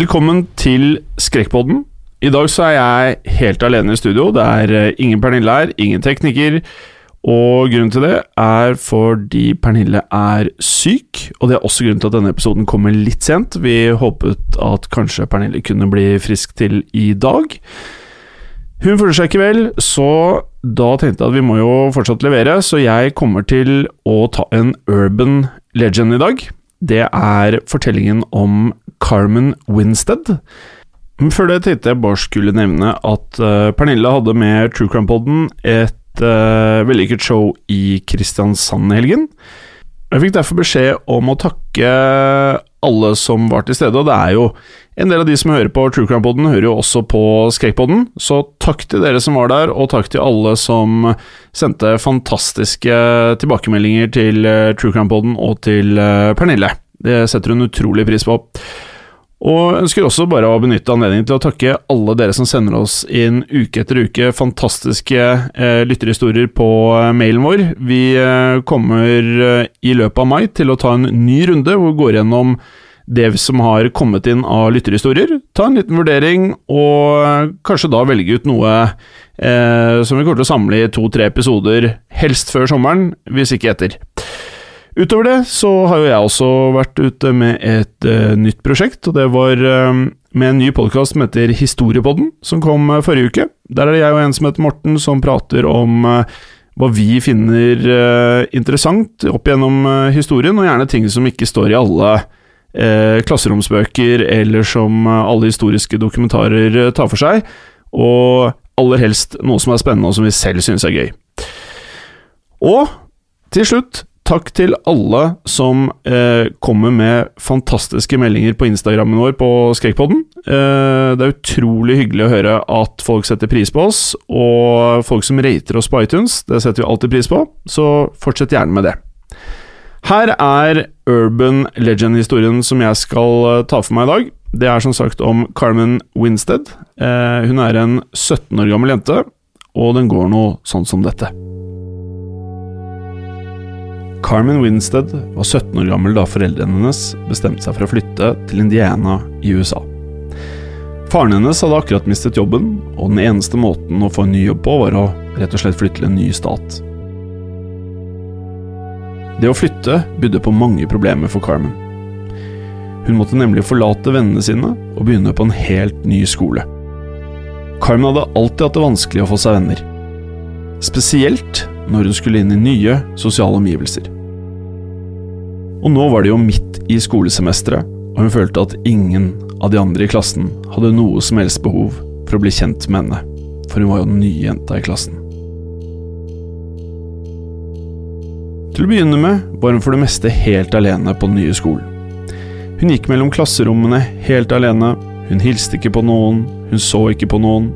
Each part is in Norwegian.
Velkommen til Skrekkpodden. I dag så er jeg helt alene i studio. Det er eh, ingen Pernille her, ingen tekniker. Og grunnen til det er fordi Pernille er syk, og det er også grunnen til at denne episoden kommer litt sent. Vi håpet at kanskje Pernille kunne bli frisk til i dag. Hun føler seg ikke vel, så da tenkte jeg at vi må jo fortsatt levere, så jeg kommer til å ta en urban legend i dag. Det er fortellingen om Carmen Winstead. Før det tenkte jeg bare skulle nevne at uh, Pernille hadde med True Crime-podden et uh, vellykket show i Kristiansand i helgen. Jeg fikk derfor beskjed om å takke alle som var til stede, og det er jo en del av de som hører på True Crime-podden, hører jo også på Skrekkpodden, så takk til dere som var der, og takk til alle som sendte fantastiske tilbakemeldinger til eh, True Crime-podden og til eh, Pernille. Det setter hun utrolig pris på. Og ønsker også bare å benytte anledningen til å takke alle dere som sender oss inn uke etter uke fantastiske eh, lytterhistorier på eh, mailen vår. Vi eh, kommer eh, i løpet av mai til å ta en ny runde hvor vi går gjennom det som har kommet inn av lytterhistorier. Ta en liten vurdering, og eh, kanskje da velge ut noe eh, som vi kommer til å samle i to-tre episoder, helst før sommeren, hvis ikke etter. Utover det så har jo jeg også vært ute med et uh, nytt prosjekt, og det var uh, med en ny podkast som heter Historiepodden, som kom uh, forrige uke. Der er det jeg og en som heter Morten som prater om hva vi finner interessant opp gjennom historien, og gjerne ting som ikke står i alle klasseromsbøker, eller som alle historiske dokumentarer tar for seg, og aller helst noe som er spennende og som vi selv synes er gøy. Og til slutt Takk til alle som eh, kommer med fantastiske meldinger på Instagrammen vår på Skrekkpodden. Eh, det er utrolig hyggelig å høre at folk setter pris på oss, og folk som rater oss på iTunes. Det setter vi alltid pris på, så fortsett gjerne med det. Her er urban legend-historien som jeg skal eh, ta for meg i dag. Det er som sagt om Carmen Winstead. Eh, hun er en 17 år gammel jente, og den går noe sånn som dette. Carmen Winstead var 17 år gammel da foreldrene hennes bestemte seg for å flytte til Indiana i USA. Faren hennes hadde akkurat mistet jobben, og den eneste måten å få en ny jobb på, var å rett og slett flytte til en ny stat. Det å flytte bydde på mange problemer for Carmen. Hun måtte nemlig forlate vennene sine og begynne på en helt ny skole. Carmen hadde alltid hatt det vanskelig å få seg venner. Spesielt når hun skulle inn i nye sosiale omgivelser. Og nå var det jo midt i skolesemesteret, og hun følte at ingen av de andre i klassen hadde noe som helst behov for å bli kjent med henne, for hun var jo den nye jenta i klassen. Til å begynne med var hun for det meste helt alene på den nye skolen. Hun gikk mellom klasserommene helt alene, hun hilste ikke på noen, hun så ikke på noen.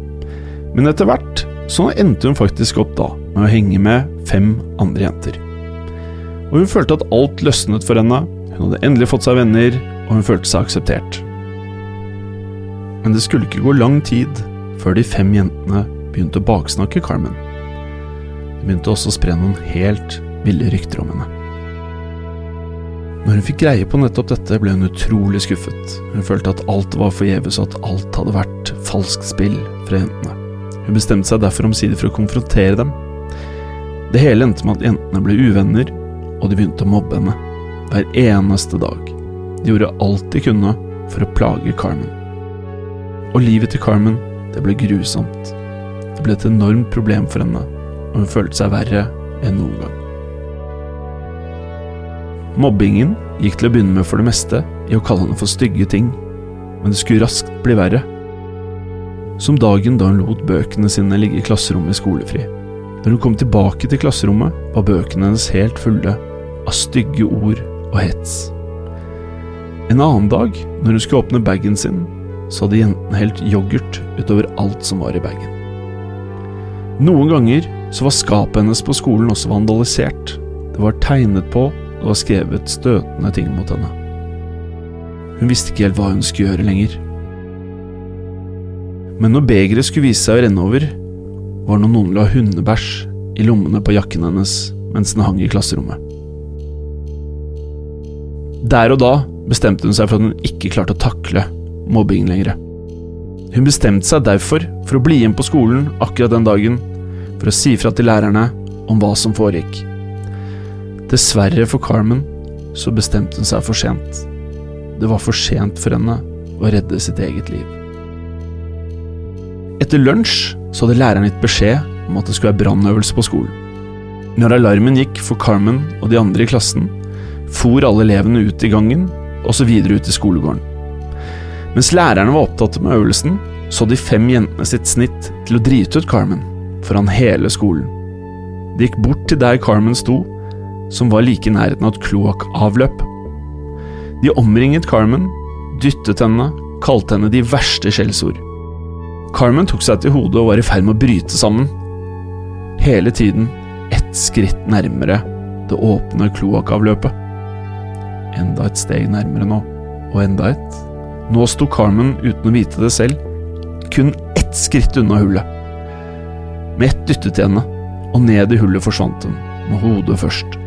Men etter hvert så endte hun faktisk opp da med å henge med fem andre jenter. Og hun følte at alt løsnet for henne, hun hadde endelig fått seg venner, og hun følte seg akseptert. Men det skulle ikke gå lang tid før de fem jentene begynte å baksnakke Carmen. Det begynte også å spre noen helt ville rykter om henne. Når hun fikk greie på nettopp dette, ble hun utrolig skuffet. Hun følte at alt var forgjeves, og at alt hadde vært falskt spill fra jentene. Hun bestemte seg derfor omsider for å konfrontere dem. Det hele endte med at jentene ble uvenner, og de begynte å mobbe henne. Hver eneste dag. De gjorde alt de kunne for å plage Carmen. Og livet til Carmen, det ble grusomt. Det ble et enormt problem for henne, og hun følte seg verre enn noen gang. Mobbingen gikk til å begynne med for det meste i å kalle henne for stygge ting, men det skulle raskt bli verre. Som dagen da hun lot bøkene sine ligge i klasserommet i skolefri. Når hun kom tilbake til klasserommet, var bøkene hennes helt fulle av stygge ord og hets. En annen dag, når hun skulle åpne bagen sin, så hadde jentene helt yoghurt utover alt som var i bagen. Noen ganger så var skapet hennes på skolen også vandalisert. Det var tegnet på og var skrevet støtende ting mot henne. Hun visste ikke helt hva hun skulle gjøre lenger. Men når begeret skulle vise seg å renne over, var når noen la hundebæsj i lommene på jakken hennes mens den hang i klasserommet. Der og da bestemte hun seg for at hun ikke klarte å takle mobbingen lenger. Hun bestemte seg derfor for å bli igjen på skolen akkurat den dagen, for å si fra til lærerne om hva som foregikk. Dessverre for Carmen så bestemte hun seg for sent. Det var for sent for henne å redde sitt eget liv. Etter lunsj så hadde læreren gitt beskjed om at det skulle være brannøvelse på skolen. Når alarmen gikk for Carmen og de andre i klassen, for alle elevene ut i gangen og så videre ut i skolegården. Mens lærerne var opptatt med øvelsen, så de fem jentene sitt snitt til å drite ut Carmen foran hele skolen. De gikk bort til der Carmen sto, som var like i nærheten av et kloakkavløp. De omringet Carmen, dyttet henne, kalte henne de verste skjellsord. Carmen tok seg til hodet og var i ferd med å bryte sammen. Hele tiden ett skritt nærmere det åpne kloakkavløpet. Enda et steg nærmere nå, og enda et. Nå sto Carmen uten å vite det selv, kun ett skritt unna hullet. Med ett dyttet henne, og ned i hullet forsvant hun, med hodet først.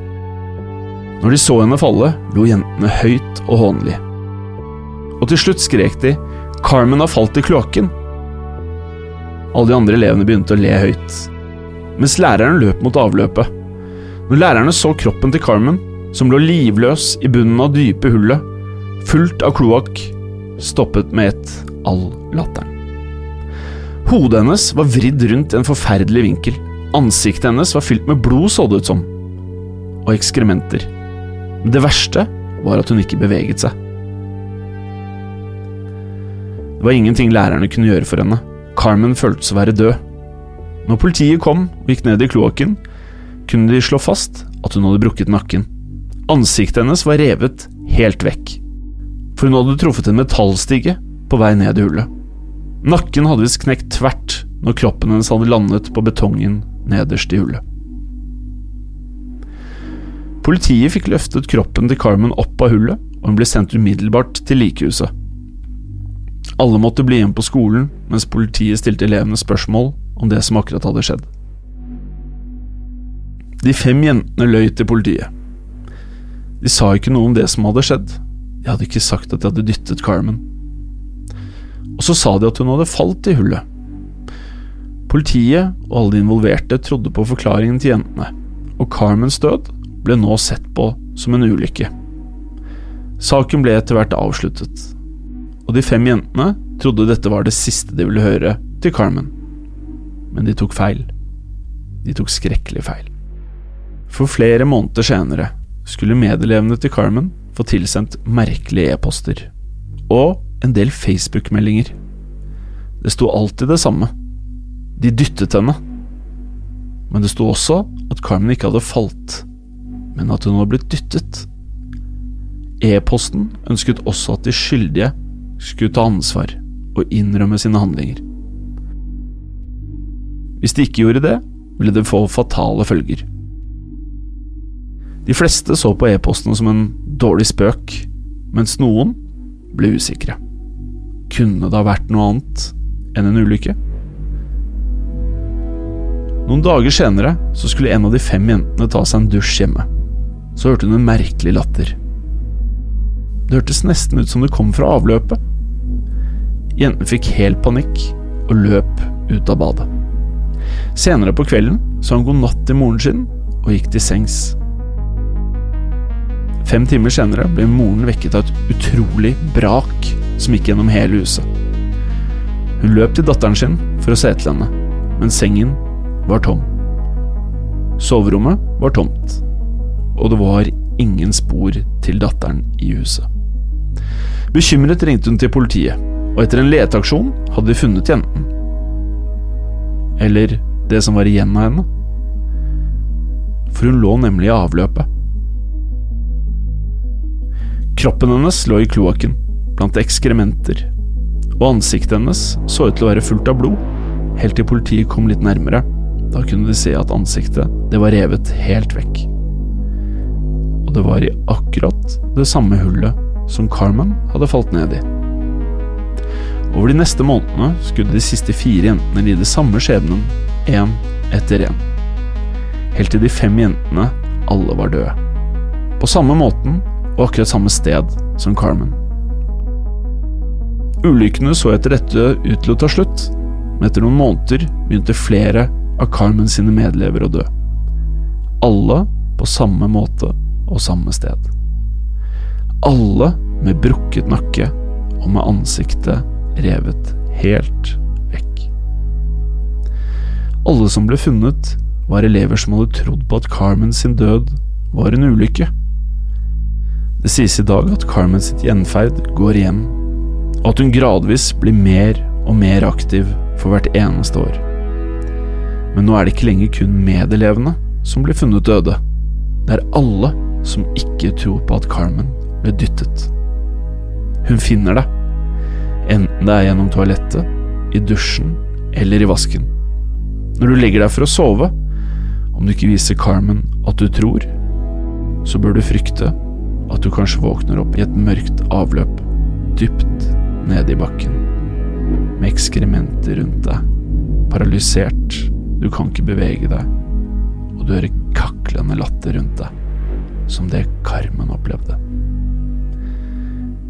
Når de så henne falle, lo jentene høyt og hånlig. Og til slutt skrek de 'Carmen har falt i kloakken'. Alle de andre elevene begynte å le høyt, mens læreren løp mot avløpet. Når lærerne så kroppen til Carmen, som lå livløs i bunnen av dype hullet, fullt av kloakk, stoppet med ett all latteren. Hodet hennes var vridd rundt i en forferdelig vinkel. Ansiktet hennes var fylt med blod, så det ut som, og ekskrementer. Men det verste var at hun ikke beveget seg. Det var ingenting lærerne kunne gjøre for henne. Carmen føltes å være død. Når politiet kom og gikk ned i kloakken, kunne de slå fast at hun hadde brukket nakken. Ansiktet hennes var revet helt vekk, for hun hadde truffet en metallstige på vei ned i hullet. Nakken hadde visst knekt tvert når kroppen hennes hadde landet på betongen nederst i hullet. Politiet fikk løftet kroppen til Carmen opp av hullet, og hun ble sendt umiddelbart til likehuset. Alle måtte bli igjen på skolen, mens politiet stilte elevene spørsmål om det som akkurat hadde skjedd. De fem jentene løy til politiet. De sa ikke noe om det som hadde skjedd, de hadde ikke sagt at de hadde dyttet Carmen. Og så sa de at hun hadde falt i hullet. Politiet og alle de involverte trodde på forklaringen til jentene, og Carmens død ble nå sett på som en ulykke. Saken ble etter hvert avsluttet, og de fem jentene trodde dette var det siste de ville høre til Carmen. Men de tok feil. De tok skrekkelig feil. For flere måneder senere skulle medelevene til Carmen få tilsendt merkelige e-poster. Og en del Facebook-meldinger. Det sto alltid det samme. De dyttet henne. Men det sto også at Carmen ikke hadde falt men at hun var blitt dyttet. E-posten ønsket også at de skyldige skulle ta ansvar og innrømme sine handlinger. Hvis de ikke gjorde det, ville det få fatale følger. De fleste så på e-postene som en dårlig spøk, mens noen ble usikre. Kunne det ha vært noe annet enn en ulykke? Noen dager senere så skulle en av de fem jentene ta seg en dusj hjemme. Så hørte hun en merkelig latter. Det hørtes nesten ut som det kom fra avløpet. Jenten fikk helt panikk og løp ut av badet. Senere på kvelden sa hun god natt til moren sin og gikk til sengs. Fem timer senere ble moren vekket av et utrolig brak som gikk gjennom hele huset. Hun løp til datteren sin for å se til henne, men sengen var tom. Soverommet var tomt, og det var ingen spor til datteren i huset. Bekymret ringte hun til politiet, og etter en leteaksjon hadde de funnet jenten. Eller det som var igjen av henne. For hun lå nemlig i avløpet. Kroppen hennes lå i kloakken, blant ekskrementer, og ansiktet hennes så ut til å være fullt av blod, helt til politiet kom litt nærmere. Da kunne de se at ansiktet, det var revet helt vekk. Og det var i akkurat det samme hullet som Carmen hadde falt ned i. Over de neste månedene skulle de siste fire jentene lide samme skjebnen, én etter én. Helt til de fem jentene alle var døde. På samme måten og akkurat samme sted som Carmen. Ulykkene så etter dette ut til å ta slutt, men etter noen måneder begynte flere av Carmen sine medlever å dø. Alle på samme måte og samme sted. Alle med brukket nakke og med ansiktet revet helt vekk. Alle som ble funnet, var elever som hadde trodd på at Carmen sin død var en ulykke. Det sies i dag at Carmen sitt gjenferd går igjen, og at hun gradvis blir mer og mer aktiv for hvert eneste år. Men nå er det ikke lenger kun medelevene som blir funnet døde. Det er alle som ikke tror på at Carmen ble dyttet. Hun finner det, enten det er gjennom toalettet, i dusjen eller i vasken. Når du legger deg for å sove, om du ikke viser Carmen at du tror, så bør du frykte at du kanskje våkner opp i et mørkt avløp dypt nede i bakken, med ekskrementer rundt deg, paralysert, du kan ikke bevege deg, og du hører kaklende latter rundt deg, som det Carmen opplevde.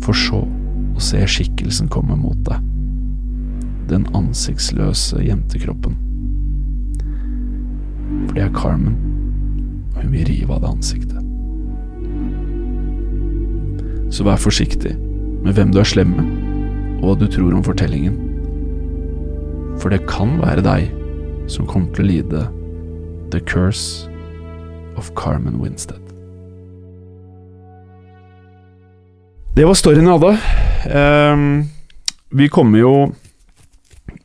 For så å se skikkelsen komme mot deg, den ansiktsløse jentekroppen. For det er Carmen, og hun vil rive av det ansiktet. Så vær forsiktig med hvem du er slem med, og hva du tror om fortellingen. For det kan være deg som kommer til å lide The Curse of Carmen Winstead. Det var storyen jeg hadde. Um, vi kommer jo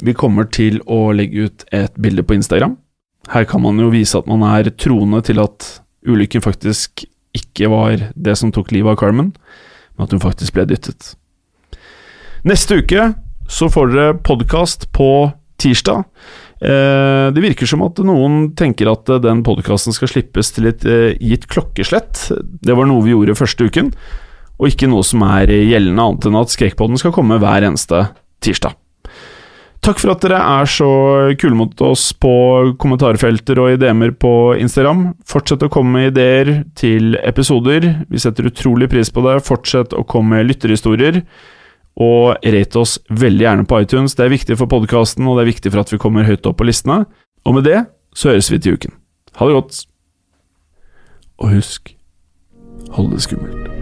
Vi kommer til å legge ut et bilde på Instagram. Her kan man jo vise at man er troende til at ulykken faktisk ikke var det som tok livet av Carmen men at hun faktisk ble dyttet. Neste uke så får dere podkast på tirsdag. Eh, det virker som at noen tenker at den podkasten skal slippes til et eh, gitt klokkeslett. Det var noe vi gjorde første uken, og ikke noe som er gjeldende, annet enn at Skrekkpodden skal komme hver eneste tirsdag. Takk for at dere er så kule mot oss på kommentarfelter og i DM-er på Instagram. Fortsett å komme med ideer til episoder. Vi setter utrolig pris på det. Fortsett å komme med lytterhistorier. Og rate oss veldig gjerne på iTunes. Det er viktig for podkasten, og det er viktig for at vi kommer høyt opp på listene. Og med det så høres vi til uken. Ha det godt. Og husk hold det skummelt.